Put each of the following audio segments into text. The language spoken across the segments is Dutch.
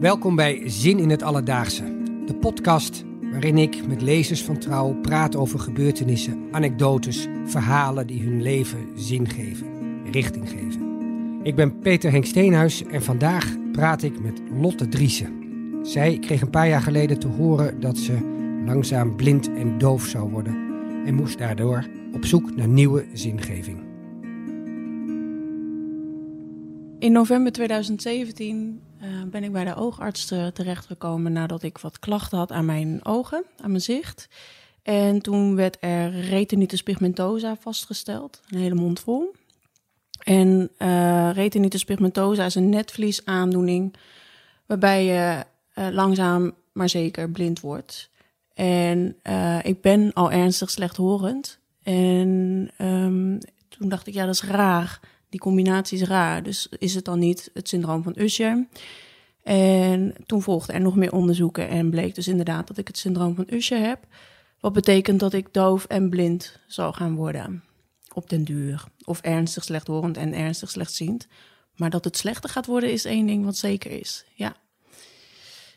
Welkom bij Zin in het Alledaagse, de podcast waarin ik met lezers van Trouw praat over gebeurtenissen, anekdotes, verhalen die hun leven zin geven, richting geven. Ik ben Peter Henk Steenhuis en vandaag praat ik met Lotte Driessen. Zij kreeg een paar jaar geleden te horen dat ze langzaam blind en doof zou worden en moest daardoor op zoek naar nieuwe zingeving. In november 2017 uh, ben ik bij de oogarts terechtgekomen nadat ik wat klachten had aan mijn ogen, aan mijn zicht. En toen werd er retinitis pigmentosa vastgesteld, een hele mond vol. En uh, retinitis pigmentosa is een netvliesaandoening waarbij je uh, langzaam maar zeker blind wordt. En ik ben al ernstig slechthorend. En um, toen dacht ik, ja, dat is raar. Die combinatie is raar. Dus is het dan niet het syndroom van Usher? En toen volgden er nog meer onderzoeken en bleek dus inderdaad dat ik het syndroom van Usher heb. Wat betekent dat ik doof en blind zou gaan worden op den duur. Of ernstig slechthorend en ernstig slechtziend. Maar dat het slechter gaat worden is één ding wat zeker is. Ja.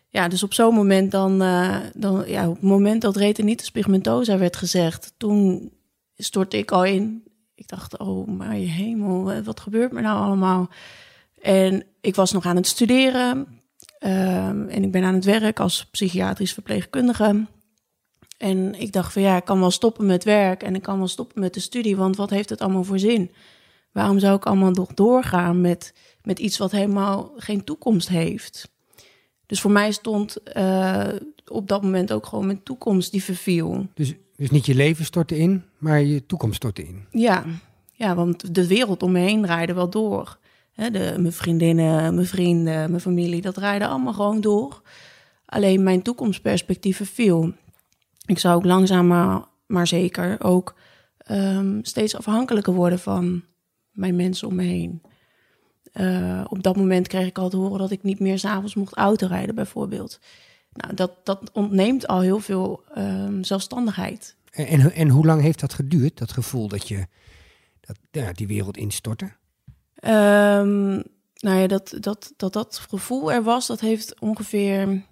Ja, dus op zo'n moment dan, uh, dan ja, op het moment dat retinitis pigmentosa werd gezegd, toen stortte ik al in. Ik dacht, oh je hemel, wat gebeurt me nou allemaal? En ik was nog aan het studeren um, en ik ben aan het werk als psychiatrisch verpleegkundige. En ik dacht van ja, ik kan wel stoppen met werk en ik kan wel stoppen met de studie, want wat heeft het allemaal voor zin? Waarom zou ik allemaal nog doorgaan met, met iets wat helemaal geen toekomst heeft? Dus voor mij stond uh, op dat moment ook gewoon mijn toekomst die verviel. Dus, dus niet je leven stortte in, maar je toekomst stortte in? Ja, ja want de wereld om me heen draaide wel door. De, mijn vriendinnen, mijn vrienden, mijn familie, dat draaide allemaal gewoon door. Alleen mijn toekomstperspectief verviel. Ik zou ook langzaam maar, maar zeker ook um, steeds afhankelijker worden van mijn mensen om me heen. Uh, op dat moment kreeg ik al te horen dat ik niet meer s'avonds mocht autorijden, bijvoorbeeld. Nou, dat, dat ontneemt al heel veel um, zelfstandigheid. En, en, en, hoe lang heeft dat geduurd, dat gevoel dat je dat, ja, die wereld instortte? Um, nou ja, dat, dat, dat dat gevoel er was, dat heeft ongeveer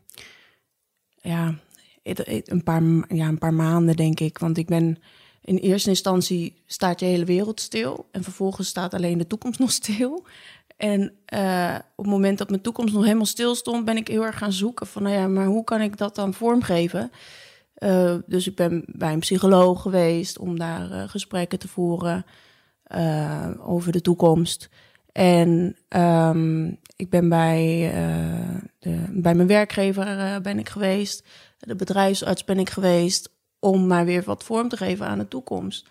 ja, een, paar, ja, een paar maanden, denk ik. Want ik ben in eerste instantie staat je hele wereld stil. En vervolgens staat alleen de toekomst nog stil. En uh, op het moment dat mijn toekomst nog helemaal stil stond, ben ik heel erg gaan zoeken van, nou ja, maar hoe kan ik dat dan vormgeven? Uh, dus ik ben bij een psycholoog geweest om daar uh, gesprekken te voeren over de toekomst. En um, ik ben bij, de, bij mijn werkgever ben ik geweest, de bedrijfsarts ben ik geweest, om maar weer wat vorm te geven aan de toekomst.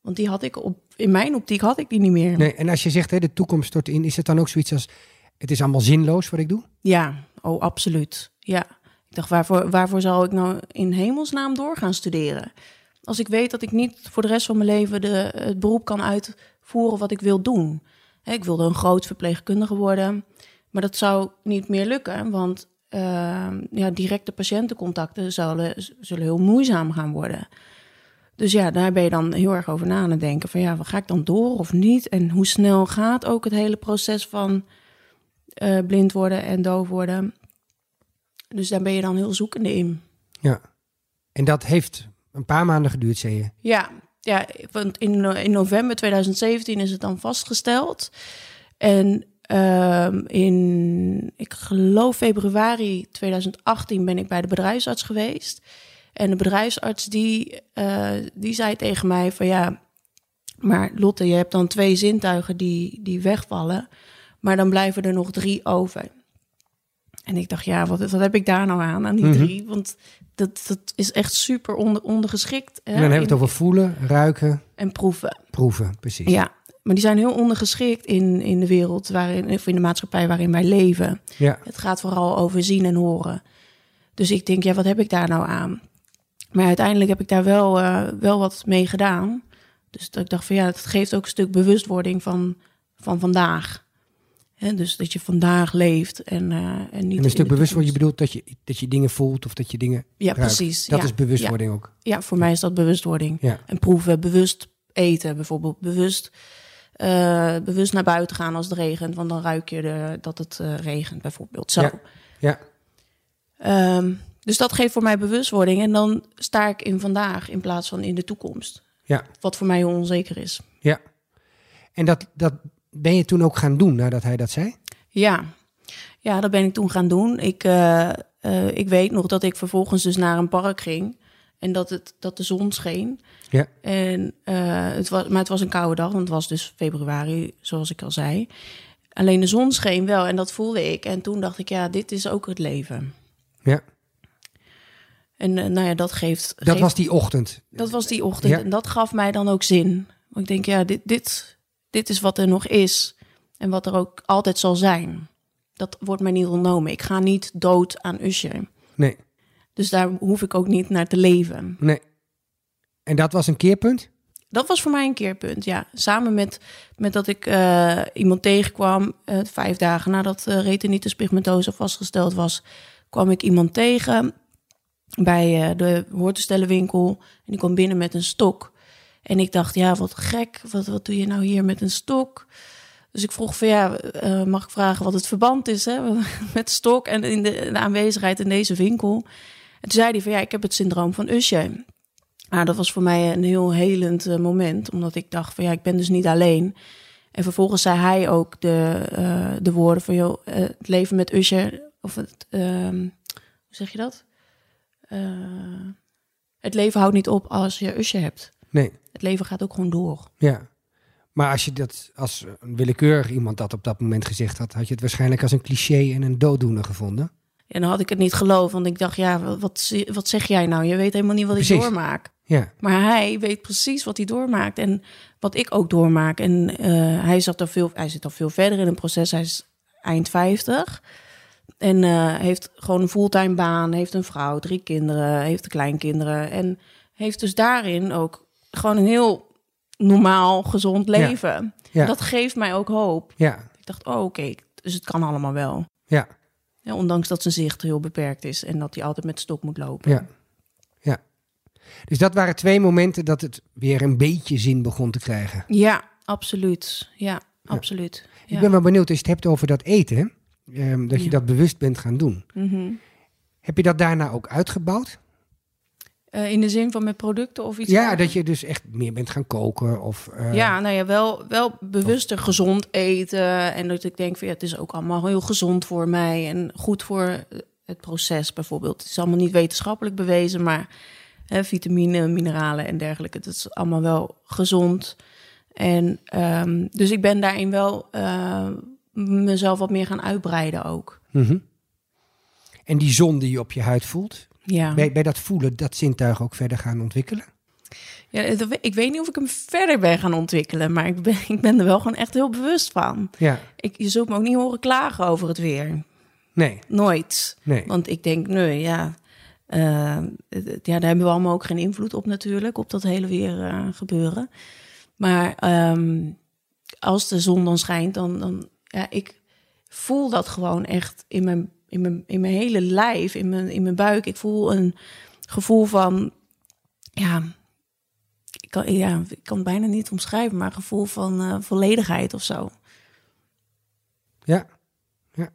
Want die had ik op, in mijn optiek had ik die niet meer. Nee, en als je zegt hè, de toekomst stort in, is het dan ook zoiets als het is allemaal zinloos wat ik doe? Ja, oh absoluut. Ja. Ik dacht, waarvoor, waarvoor zou ik nou in hemelsnaam door gaan studeren? Als ik weet dat ik niet voor de rest van mijn leven de, het beroep kan uitvoeren wat ik wil doen. Ik wilde een groot verpleegkundige worden, maar dat zou niet meer lukken, want uh, ja, directe patiëntencontacten zullen, zullen heel moeizaam gaan worden. Dus ja, daar ben je dan heel erg over na aan het denken. Van ja, ga ik dan door of niet? En hoe snel gaat ook het hele proces van uh, blind worden en doof worden? Dus daar ben je dan heel zoekende in. Ja, en dat heeft een paar maanden geduurd, zei je? Ja, ja want in, in november 2017 is het dan vastgesteld. En uh, in, ik geloof februari 2018 ben ik bij de bedrijfsarts geweest. En de bedrijfsarts die, uh, die zei tegen mij van ja, maar Lotte, je hebt dan twee zintuigen die, die wegvallen, maar dan blijven er nog drie over. En ik dacht, ja, wat, wat heb ik daar nou aan, aan die mm -hmm. drie? Want dat, dat is echt super onder, ondergeschikt. Hè? En dan hebben we het over voelen, ruiken. En proeven. Proeven, precies. Ja, maar die zijn heel ondergeschikt in, in de wereld waarin, of in de maatschappij waarin wij leven. Ja. Het gaat vooral over zien en horen. Dus ik denk, ja, wat heb ik daar nou aan? Maar uiteindelijk heb ik daar wel, uh, wel wat mee gedaan. Dus dat ik dacht van ja, het geeft ook een stuk bewustwording van, van vandaag. He, dus dat je vandaag leeft en, uh, en niet. En een stuk bewustwording, je bedoelt dat je, dat je dingen voelt of dat je dingen. Ja, ruikt. precies. Dat ja, is bewustwording ja. ook. Ja, voor mij is dat bewustwording. Ja. En proeven, bewust eten bijvoorbeeld, bewust eh, bewust naar buiten gaan als het regent, want dan ruik je de, dat het eh, regent bijvoorbeeld. Zo. Ja. Ja, Ehm, dus dat geeft voor mij bewustwording en dan sta ik in vandaag in plaats van in de toekomst. ja, Wat voor mij heel onzeker is. ja. En dat, dat ben je toen ook gaan doen nadat hij dat zei? Ja, ja dat ben ik toen gaan doen. Ik, eh, eh, ik weet nog dat ik vervolgens dus naar een park ging en dat, het, dat de zon scheen. Ja, En, eh, het was, maar het was een koude dag, want het was dus februari, zoals ik al zei. Alleen de zon scheen wel en dat voelde ik. En toen dacht ik, ja, dit is ook het leven. ja. En eh, nou ja, dat geeft... Dat geeft- was die ochtend. dat was die ochtend. Ja. En dat gaf mij dan ook zin. Want ik denk, ja, dit, dit, dit is wat er nog is. En wat er ook altijd zal zijn. Dat wordt mij niet ontnomen. Ik ga niet dood aan Usher. Nee, Dus daar hoef ik ook niet naar te leven. nee. En dat was een keerpunt? Dat was voor mij een keerpunt, ja. Samen met, met dat ik eh, iemand tegenkwam, eh, vijf dagen nadat uh, retinitis pigmentosa vastgesteld was, kwam ik iemand tegen bij eh, de hoortoestellenwinkel. En die kwam binnen met een stok. En ik dacht, ja, wat gek, wat, wat doe je nou hier met een stok? Dus ik vroeg van, ja, eh, mag ik vragen wat het verband is hè, met stok en in de, aanwezigheid in deze winkel? En toen zei hij van, ja, ik heb het syndroom van Usher. Nou, dat was voor mij een heel helend eh, moment, omdat ik dacht van ja, ik ben dus niet alleen. En vervolgens zei hij ook de, de woorden van joh, het leven met Usher, of het, ehm, hoe zeg je dat? Eh, het leven houdt niet op als je Usher hebt. Nee, Het leven gaat ook gewoon door. ja. Maar als je dat als een willekeurig iemand dat op dat moment gezegd had, had je het waarschijnlijk als een cliché en een dooddoener gevonden. En dan had ik het niet geloofd, want ik dacht ja, wat, wat zeg jij nou? Je weet helemaal niet wat ik doormaak. Ja, Maar hij weet precies wat hij doormaakt en wat ik ook doormaak. En eh, hij, zat er veel, hij zit al veel verder in een proces. Hij is eind 50 en eh, heeft gewoon een fulltime baan, heeft een vrouw, drie kinderen, heeft kleinkinderen. En heeft dus daarin ook gewoon een heel normaal, gezond leven. Ja. Dat geeft mij ook hoop. ja, Ik dacht, oh oké, dus het kan allemaal wel. ja, Ja, ondanks dat zijn zicht heel beperkt is en dat hij altijd met stok moet lopen. ja. ja. Dus dat waren twee momenten dat het weer een beetje zin begon te krijgen. Ja, absoluut. Ja, absoluut. Ja. Ik ben wel benieuwd als je het hebt over dat eten, ehm, dat je Ja. dat bewust bent gaan doen. Mhm. Heb je dat daarna ook uitgebouwd? Eh, in de zin van met producten of iets? Ja, dat je dus echt meer bent gaan koken of... eh, Ja, nou ja, wel, wel bewuster gezond eten. En dat ik denk van ja, het is ook allemaal heel gezond voor mij. En goed voor het proces bijvoorbeeld. Het is allemaal niet wetenschappelijk bewezen, maar hè, vitamine, mineralen en dergelijke. Dat is allemaal wel gezond. En ehm, dus ik ben daarin wel eh, mezelf wat meer gaan uitbreiden ook. mhm. En die zon die je op je huid voelt, Ja. bij, bij dat voelen, dat zintuig ook verder gaan ontwikkelen? Ja, ik weet niet of ik hem verder ben gaan ontwikkelen, maar ik ben, ik ben er wel gewoon echt heel bewust van. Ja, Ik, je zult me ook niet horen klagen over het weer. nee, Nooit. nee. Want ik denk, nee, ja, eh, ja, daar hebben we allemaal ook geen invloed op natuurlijk, op dat hele weer eh, gebeuren. Maar ehm, als de zon dan schijnt, dan, dan, ja, ik voel dat gewoon echt in mijn, in mijn, in mijn hele lijf, in mijn, in mijn buik. Ik voel een gevoel van, ja, ik kan, ja, ik kan het bijna niet omschrijven, maar een gevoel van eh, volledigheid of zo. Ja, ja.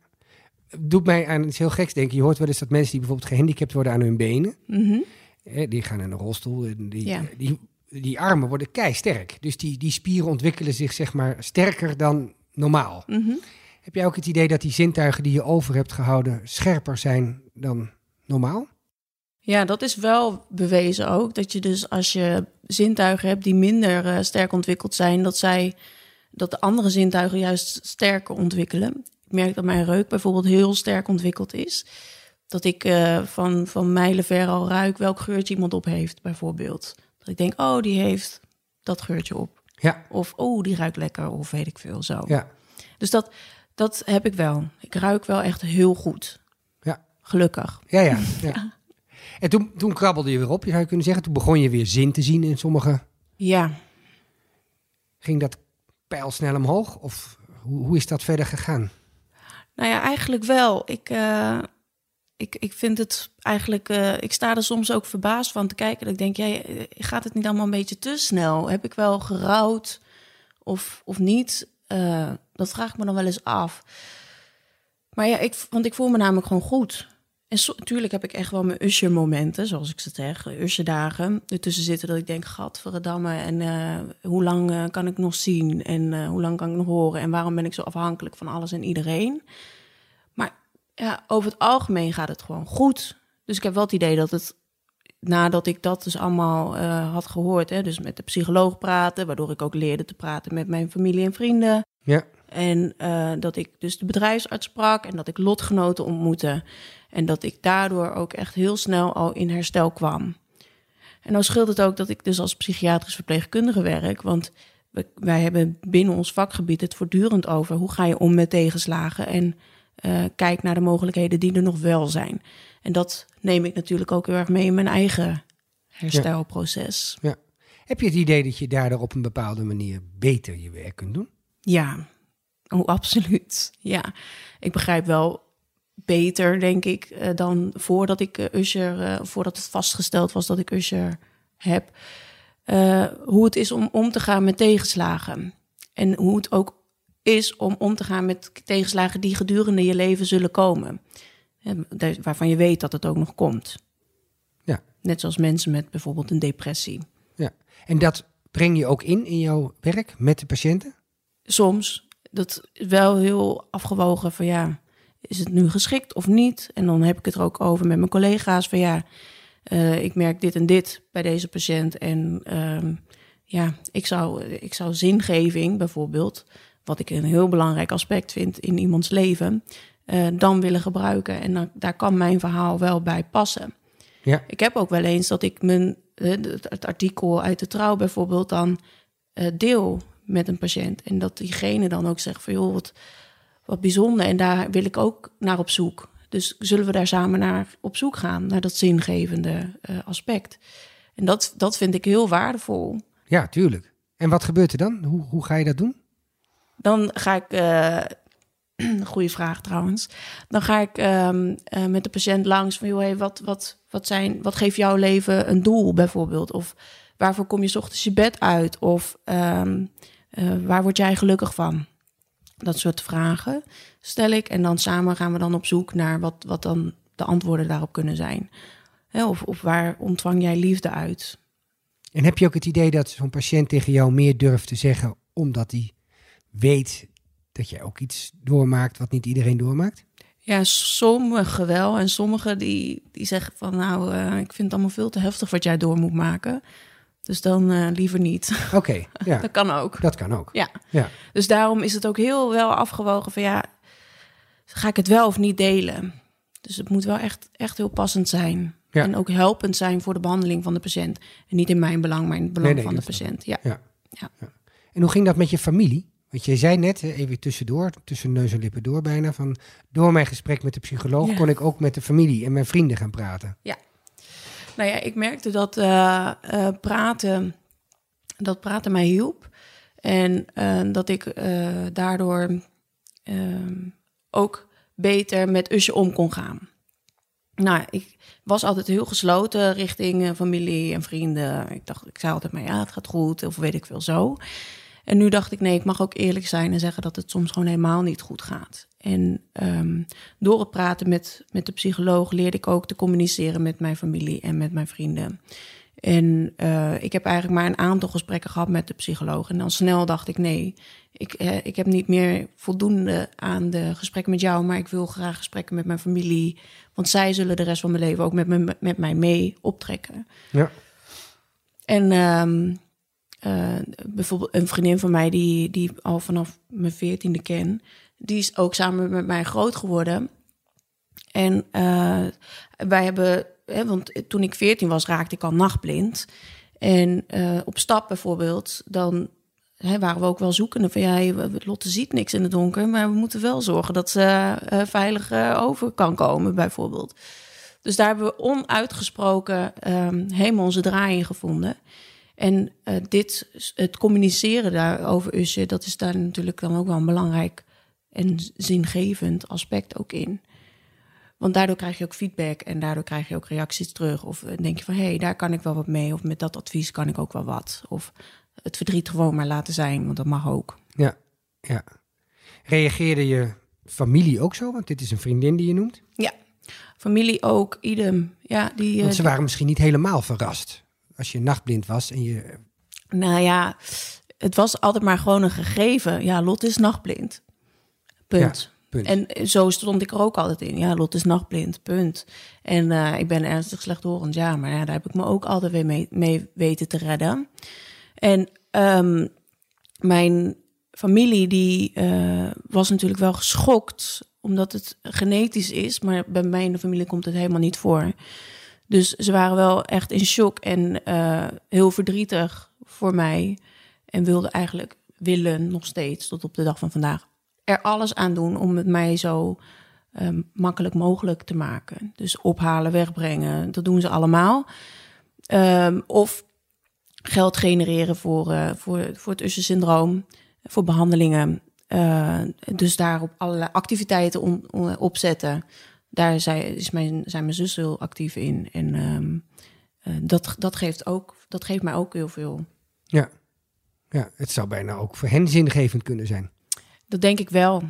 Doet mij aan iets heel geks denken. Je hoort wel eens dat mensen die bijvoorbeeld gehandicapt worden aan hun benen, Mhm. die gaan in een rolstoel, en die, Ja. die, die armen worden keisterk. Dus die, die spieren ontwikkelen zich zeg maar sterker dan normaal. Mhm. Heb jij ook het idee dat die zintuigen die je over hebt gehouden scherper zijn dan normaal? Ja, dat is wel bewezen ook. Dat je dus als je zintuigen hebt die minder eh, sterk ontwikkeld zijn, dat zij dat de andere zintuigen juist sterker ontwikkelen. Ik merk dat mijn reuk bijvoorbeeld heel sterk ontwikkeld is. Dat ik eh, van, van mijlenver al ruik welk geurtje iemand op heeft, bijvoorbeeld. Dat ik denk, oh, die heeft dat geurtje op. Ja, Of, oh, die ruikt lekker, of weet ik veel zo. ja, Dus dat, dat heb ik wel. Ik ruik wel echt heel goed. ja. Gelukkig. Ja, ja. ja. En toen, toen krabbelde je weer op, je zou kunnen zeggen. Toen begon je weer zin te zien in sommige... Ja, Ging dat pijlsnel omhoog? Of hoe, hoe is dat verder gegaan? Nou ja, eigenlijk wel. Ik, eh, ik, ik vind het eigenlijk. eh, ik sta er soms ook verbaasd van te kijken. Dat ik denk, jij gaat het niet allemaal een beetje te snel? Heb ik wel gerouwd of, of niet? Uh, dat vraag ik me dan wel eens af. Maar ja, ik, want ik voel me namelijk gewoon goed. En natuurlijk heb ik echt wel mijn usher-momenten, zoals ik ze zeg, usher-dagen. Ertussen zitten dat ik denk, gadverdamme, en hoe lang kan ik nog zien? En hoe lang kan ik nog horen? En waarom ben ik zo afhankelijk van alles en iedereen? Ja, over het algemeen gaat het gewoon goed. Dus ik heb wel het idee dat het, nadat ik dat dus allemaal had gehoord... Hè, dus met de psycholoog praten, waardoor ik ook leerde te praten met mijn familie en vrienden... Ja. En dat ik dus de bedrijfsarts sprak en dat ik lotgenoten ontmoette... En dat ik daardoor ook echt heel snel al in herstel kwam. En nou scheelt het ook dat ik dus als psychiatrisch verpleegkundige werk. Want wij hebben binnen ons vakgebied het voortdurend over hoe ga je om met tegenslagen. En uh, kijk naar de mogelijkheden die er nog wel zijn. En dat neem ik natuurlijk ook heel erg mee in mijn eigen herstelproces. Ja. Heb je het idee dat je daardoor op een bepaalde manier beter je werk kunt doen? Ja, oh, absoluut. Ja, ik begrijp wel beter, denk ik, eh, dan voordat ik uh, Usher, voordat het vastgesteld was dat ik Usher heb. hoe het is om om te gaan met tegenslagen. En hoe het ook is om om te gaan met tegenslagen die gedurende je leven zullen komen. waarvan je weet dat het ook nog komt. Ja. Net zoals mensen met bijvoorbeeld een depressie. Ja. En dat breng je ook in in jouw werk met de patiënten? Soms. Dat is wel heel afgewogen van ja is het nu geschikt of niet? En dan heb ik het er ook over met mijn collega's van ja, uh, ik merk dit en dit bij deze patiënt. En uh, ja, ik zou, ik zou zingeving bijvoorbeeld, wat ik een heel belangrijk aspect vind in iemands leven, uh, dan willen gebruiken. En dan, daar kan mijn verhaal wel bij passen. Ja. Ik heb ook wel eens dat ik mijn, het artikel uit de trouw bijvoorbeeld dan deel met een patiënt. En dat diegene dan ook zegt van joh, wat wat bijzonder. En daar wil ik ook naar op zoek. Dus zullen we daar samen naar op zoek gaan, naar dat zingevende uh, aspect. En dat, dat vind ik heel waardevol. Ja, tuurlijk. En wat gebeurt er dan? Hoe, hoe ga je dat doen? Dan ga ik, uh, goede vraag trouwens. Dan ga ik uh, uh, met de patiënt langs van, joh, wat, wat, wat, zijn, wat geeft jouw leven een doel bijvoorbeeld? Of waarvoor kom je ochtends je bed uit? Of ehm, waar word jij gelukkig van? Dat soort vragen stel ik. En dan samen gaan we dan op zoek naar wat, wat dan de antwoorden daarop kunnen zijn. of, of waar ontvang jij liefde uit? En heb je ook het idee dat zo'n patiënt tegen jou meer durft te zeggen, omdat hij weet dat jij ook iets doormaakt wat niet iedereen doormaakt? Ja, sommigen wel. En sommigen die, die zeggen van nou, uh, ik vind het allemaal veel te heftig wat jij door moet maken. Dus dan uh, liever niet. Oké, ja. dat kan ook. Dat kan ook. Ja. ja. Dus daarom is het ook heel wel afgewogen van ja, ga ik het wel of niet delen? Dus het moet wel echt, echt heel passend zijn. Ja. En ook helpend zijn voor de behandeling van de patiënt. En niet in mijn belang, maar in het belang Nee, nee, van de patiënt. Ja. Ja. Ja. En hoe ging dat met je familie? Want jij zei net, even tussendoor, tussen neus en lippen door bijna, van door mijn gesprek met de psycholoog Ja. kon ik ook met de familie en mijn vrienden gaan praten. Nou ja, ik merkte dat eh, eh, praten, dat praten mij hielp. En eh, dat ik daardoor ehm, ook beter met Usje om kon gaan. Nou, ik was altijd heel gesloten richting familie en vrienden. Ik dacht, ik zei altijd maar ja, het gaat goed, of weet ik veel zo. En nu dacht ik, nee, ik mag ook eerlijk zijn en zeggen dat het soms gewoon helemaal niet goed gaat. En ehm, door het praten met, met de psycholoog leerde ik ook te communiceren met mijn familie en met mijn vrienden. En eh, ik heb eigenlijk maar een aantal gesprekken gehad met de psycholoog. En dan snel dacht ik, nee, ik, eh, ik heb niet meer voldoende aan de gesprekken met jou, maar ik wil graag gesprekken met mijn familie. Want zij zullen de rest van mijn leven ook met, me, met mij mee optrekken. Ja. En ehm, eh, bijvoorbeeld een vriendin van mij die, die al vanaf mijn veertiende ken, die is ook samen met mij groot geworden. En eh, wij hebben, hè, want toen ik veertien was, raakte ik al nachtblind. En eh, op stap bijvoorbeeld, dan hè, waren we ook wel zoekende van ja, Lotte ziet niks in het donker, maar we moeten wel zorgen dat ze veilig over kan komen, bijvoorbeeld. Dus daar hebben we onuitgesproken ehm, helemaal onze draai in gevonden. En eh, dit, het communiceren daarover, Usje, dat is daar natuurlijk dan ook wel een belangrijk en zingevend aspect ook in. Want daardoor krijg je ook feedback en daardoor krijg je ook reacties terug. Of eh, denk je van, hé, hey, daar kan ik wel wat mee. Of met dat advies kan ik ook wel wat. Of het verdriet gewoon maar laten zijn, want dat mag ook. Ja, ja. Reageerde je familie ook zo? Want dit is een vriendin die je noemt. Ja, familie ook, idem. Ja, die, Want ze eh, waren misschien niet helemaal verrast. Als je nachtblind was en je... Nou ja, het was altijd maar gewoon een gegeven. Ja, Lot is nachtblind. Punt. punt. En zo stond ik er ook altijd in. Ja, Lot is nachtblind. Punt. En eh, ik ben ernstig slechthorend. Ja, maar ja, daar heb ik me ook altijd weer mee, mee weten te redden. En ehm, mijn familie die eh, was natuurlijk wel geschokt omdat het genetisch is, maar bij mij in de familie komt het helemaal niet voor. Dus ze waren wel echt in shock en eh, heel verdrietig voor mij. En wilden eigenlijk, willen nog steeds tot op de dag van vandaag, er alles aan doen om het mij zo ehm, makkelijk mogelijk te maken. Dus ophalen, wegbrengen, dat doen ze allemaal. Ehm, of geld genereren voor, eh, voor, voor het Usher-syndroom, voor behandelingen. Uh, dus daarop allerlei activiteiten om, opzetten. Daar zij, is mijn, zijn mijn zus heel actief in. En um, uh, dat, dat, geeft ook, dat geeft mij ook heel veel. Ja. ja, het zou bijna ook voor hen zingevend kunnen zijn. Dat denk ik wel.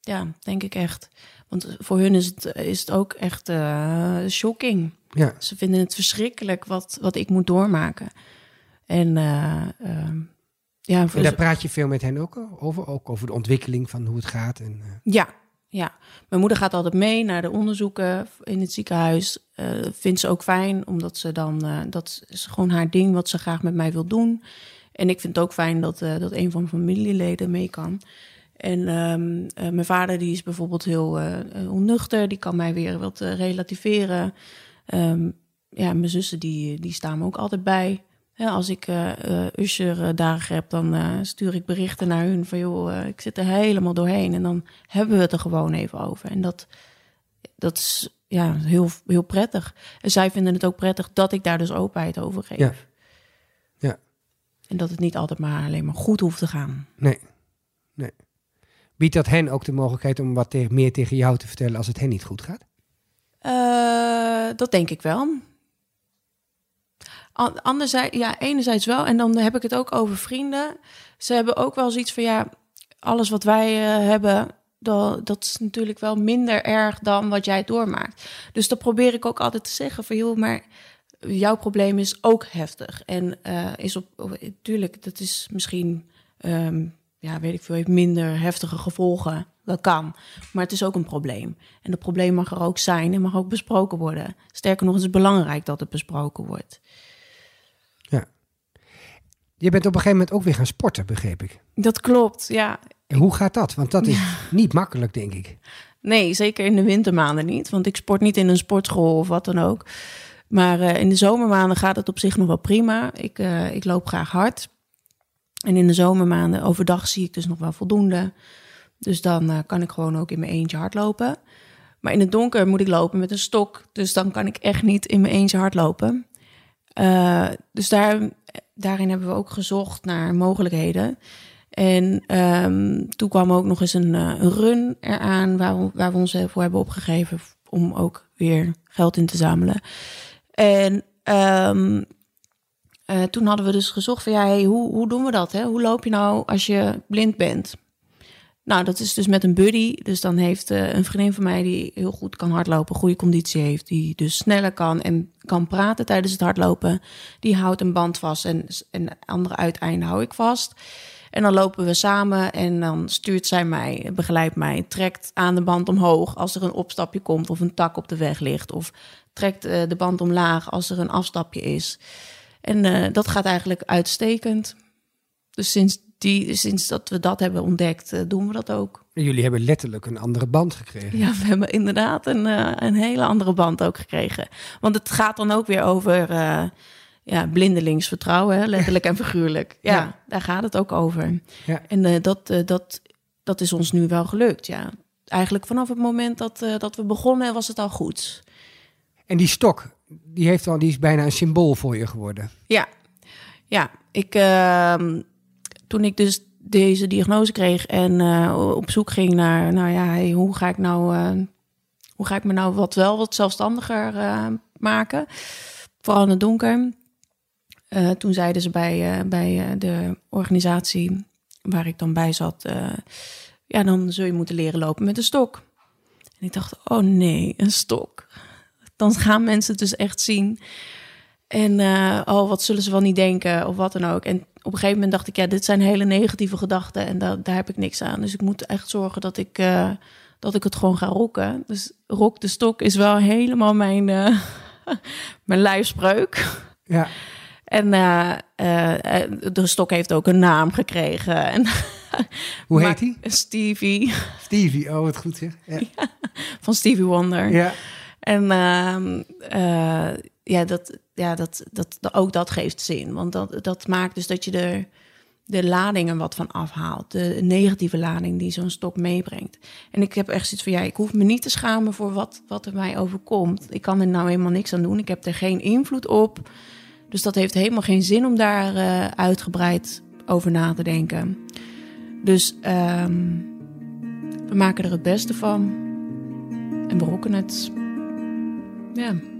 Ja, denk ik echt. Want voor hun is het, is het ook echt uh, shocking. Ja. Ze vinden het verschrikkelijk wat, wat ik moet doormaken. En uh, ja, en daar praat je veel met hen ook over? Ook over de ontwikkeling van hoe het gaat? En, uh... Ja, ja. Mijn moeder gaat altijd mee naar de onderzoeken in het ziekenhuis. Uh, vindt ze ook fijn, omdat ze dan... Uh, dat is gewoon haar ding wat ze graag met mij wil doen. En ik vind het ook fijn dat, dat een van mijn familieleden mee kan. En um, mijn vader die is bijvoorbeeld heel onnuchter. Die kan mij weer wat relativeren. Um, ja, mijn zussen die, die staan me ook altijd bij. Ja, als ik uh, uh, Usher-dagen heb, dan uh, stuur ik berichten naar hun van... joh, ik zit er helemaal doorheen. En dan hebben we het er gewoon even over. En dat, dat is ja, heel, heel prettig. En zij vinden het ook prettig dat ik daar dus openheid over geef. Ja. ja. En dat het niet altijd maar alleen maar goed hoeft te gaan. Nee, nee. Biedt dat hen ook de mogelijkheid om wat meer tegen jou te vertellen als het hen niet goed gaat? dat denk ik wel. Anderzijds, ja, enerzijds wel. En dan heb ik het ook over vrienden. Ze hebben ook wel zoiets van, ja, alles wat wij uh, hebben, dat, dat is natuurlijk wel minder erg dan wat jij doormaakt. Dus dat probeer ik ook altijd te zeggen van, joh, maar jouw probleem is ook heftig. En uh, is op, natuurlijk, dat is misschien, um, ja, weet ik veel, heeft minder heftige gevolgen. Dat kan. Maar het is ook een probleem. En dat probleem mag er ook zijn en mag ook besproken worden. Sterker nog, het is belangrijk dat het besproken wordt. Je bent op een gegeven moment ook weer gaan sporten, begreep ik. Dat klopt, ja. En hoe gaat dat? Want dat is ja. niet makkelijk, denk ik. Nee, zeker in de wintermaanden niet. Want ik sport niet in een sportschool of wat dan ook. Maar uh, in de zomermaanden gaat het op zich nog wel prima. Ik, uh, ik loop graag hard. En in de zomermaanden overdag zie ik dus nog wel voldoende. Dus dan uh, kan ik gewoon ook in mijn eentje hardlopen. Maar in het donker moet ik lopen met een stok. Dus dan kan ik echt niet in mijn eentje hardlopen. Dus daar, daarin hebben we ook gezocht naar mogelijkheden. En um, toen kwam ook nog eens een, uh, een run eraan waar we, waar we ons voor hebben opgegeven om ook weer geld in te zamelen. En um, uh, toen hadden we dus gezocht van ja, hey, hoe, hoe doen we dat? Hè? Hoe loop je nou als je blind bent? Nou, dat is dus met een buddy. Dus dan heeft uh, een vriendin van mij die heel goed kan hardlopen, goede conditie heeft, die dus sneller kan en kan praten tijdens het hardlopen. Die houdt een band vast en, en andere uiteinde hou ik vast. En dan lopen we samen en dan stuurt zij mij, begeleidt mij, trekt aan de band omhoog als er een opstapje komt of een tak op de weg ligt. Of trekt uh, de band omlaag als er een afstapje is. En uh, dat gaat eigenlijk uitstekend. Dus sinds die, sinds dat we dat hebben ontdekt, uh, doen we dat ook. En jullie hebben letterlijk een andere band gekregen. Ja, we hebben inderdaad een, uh, een hele andere band ook gekregen. Want het gaat dan ook weer over uh, ja, blindelingsvertrouwen, hè? letterlijk en figuurlijk. Ja, ja, daar gaat het ook over. Ja. En dat, dat, dat is ons nu wel gelukt, ja. Eigenlijk vanaf het moment dat, dat we begonnen, was het al goed. En die stok, die, heeft al, die is bijna een symbool voor je geworden. Ja, ja. Ik ehm, toen ik dus deze diagnose kreeg en uh, op zoek ging naar, nou ja, hoe ga ik nou, uh, hoe ga ik me nou wat wel wat zelfstandiger uh, maken, vooral in het donker. Eh, toen zeiden ze bij, bij de organisatie waar ik dan bij zat, ja, dan zul je moeten leren lopen met een stok. En ik dacht, oh nee, een stok. Dan gaan mensen het dus echt zien. En oh, wat zullen ze wel niet denken of wat dan ook. En op een gegeven moment dacht ik, ja, dit zijn hele negatieve gedachten en daar, daar heb ik niks aan. Dus ik moet echt zorgen dat ik, uh, dat ik het gewoon ga rocken. Dus rok de stok is wel helemaal mijn, uh, mijn lijfspreuk. Ja. En de stok heeft ook een naam gekregen. En Hoe heet hij? Stevie. Stevie, oh wat goed zeg. Ja. ja, van Stevie Wonder. Ja. En ehm, ja, dat, ja dat, dat, ook dat geeft zin. Want dat, dat maakt dus dat je er de ladingen wat van afhaalt. De negatieve lading die zo'n stok meebrengt. En ik heb echt zoiets van, ja, ik hoef me niet te schamen voor wat, wat er mij overkomt. Ik kan er nou helemaal niks aan doen. Ik heb er geen invloed op. Dus dat heeft helemaal geen zin om daar uh, uitgebreid over na te denken. Dus um, we maken er het beste van. En berokken het. Ja.